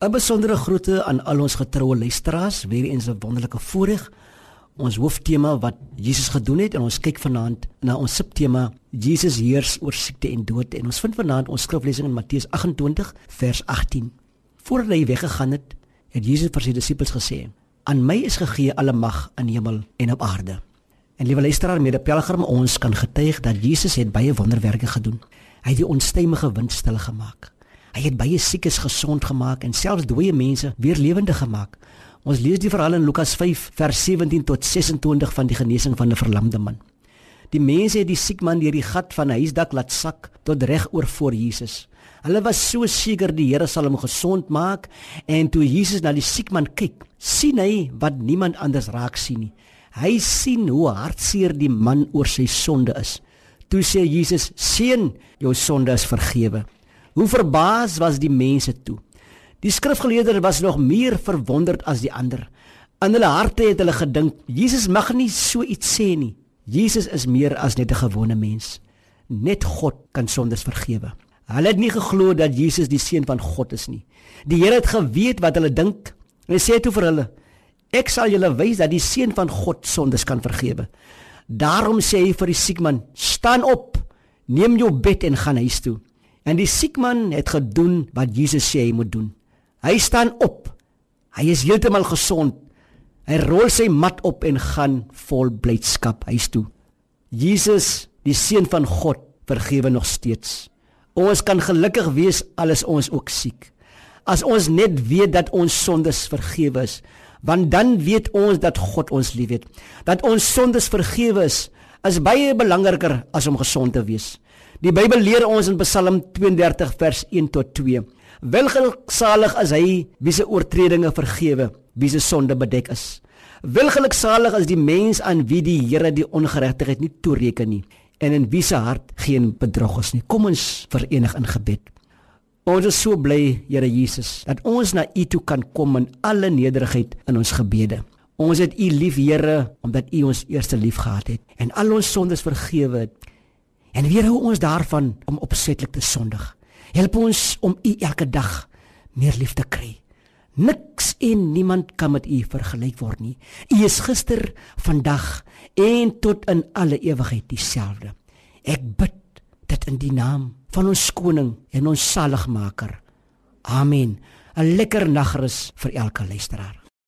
'n Besondere groete aan al ons getroue luisteraars, weer eens 'n wonderlike voorreg. Ons hooftema wat Jesus gedoen het en ons kyk vanaand na ons subtema Jesus heers oor siekte en dood en ons vind vanaand ons skriflesing in Matteus 28 vers 18. Voordat hy weggegaan het, het Jesus vir sy disippels gesê: "Aan my is gegee alle mag in hemel en op aarde." En liewe luisteraar, mede pelgrim, ons kan getuig dat Jesus het baie wonderwerke gedoen. Hy het die onstuimige wind stil gemaak. Hy het baie siekes gesond gemaak en selfs dooie mense weer lewendig gemaak. Ons lees die verhaal in Lukas 5 vers 17 tot 26 van die genesing van 'n verlamde man. Die mense het die siek man deur die gat van 'n huisdak laat sak tot reg oor voor Jesus. Hulle was so seker die Here sal hom gesond maak en toe Jesus na die siek man kyk, sien hy wat niemand anders raak sien nie. Hy sien hoe hartseer die man oor sy sonde is. Toe sê Jesus: "Seun, jou sonde is vergewe." Hoe verbaas was die mense toe. Die skrifgeleerders was nog meer verwonderd as die ander. In hulle harte het hulle gedink, Jesus mag nie so iets sê nie. Jesus is meer as net 'n gewone mens. Net God kan sondes vergewe. Hulle het nie geglo dat Jesus die seun van God is nie. Die Here het geweet wat hulle dink. Hy sê toe vir hulle: "Ek sal julle wys dat die seun van God sondes kan vergewe." Daarom sê hy vir die siek man: "Staan op, neem jou bed en gaan huis toe." En die siek man het gedoen wat Jesus sê hy moet doen. Hy staan op. Hy is heeltemal gesond. Hy rol sy mat op en gaan vol blydskap huis toe. Jesus, die seun van God, vergewe nog steeds. Ons kan gelukkig wees al is ons ook siek. As ons net weet dat ons sondes vergewe is, want dan weet ons dat God ons liefhet. Dat ons sondes vergewe is, is baie belangriker as om gesond te wees. Die Bybel leer ons in Psalm 32 vers 1 tot 2. Welgeluksalig is hy wie se oortredinge vergewe, wie se sonde bedek is. Welgeluksalig is die mens aan wie die Here die ongeregtigheid nie toereken nie en in wie se hart geen bedrog is nie. Kom ons verenig in gebed. Ons is so bly, Here Jesus, dat ons na U toe kan kom in alle nederigheid in ons gebede. Ons het U lief, Here, omdat U ons eerste lief gehad het en al ons sondes vergewe het En weerhou ons daarvan om opsetlik te sondig. Help ons om U elke dag meer lief te kry. Niks en niemand kan met U vergelyk word nie. U is gister, vandag en tot in alle ewigheid dieselfde. Ek bid dit in die naam van ons koning en ons saligmaker. Amen. 'n Lekker nagrus vir elke luisteraar.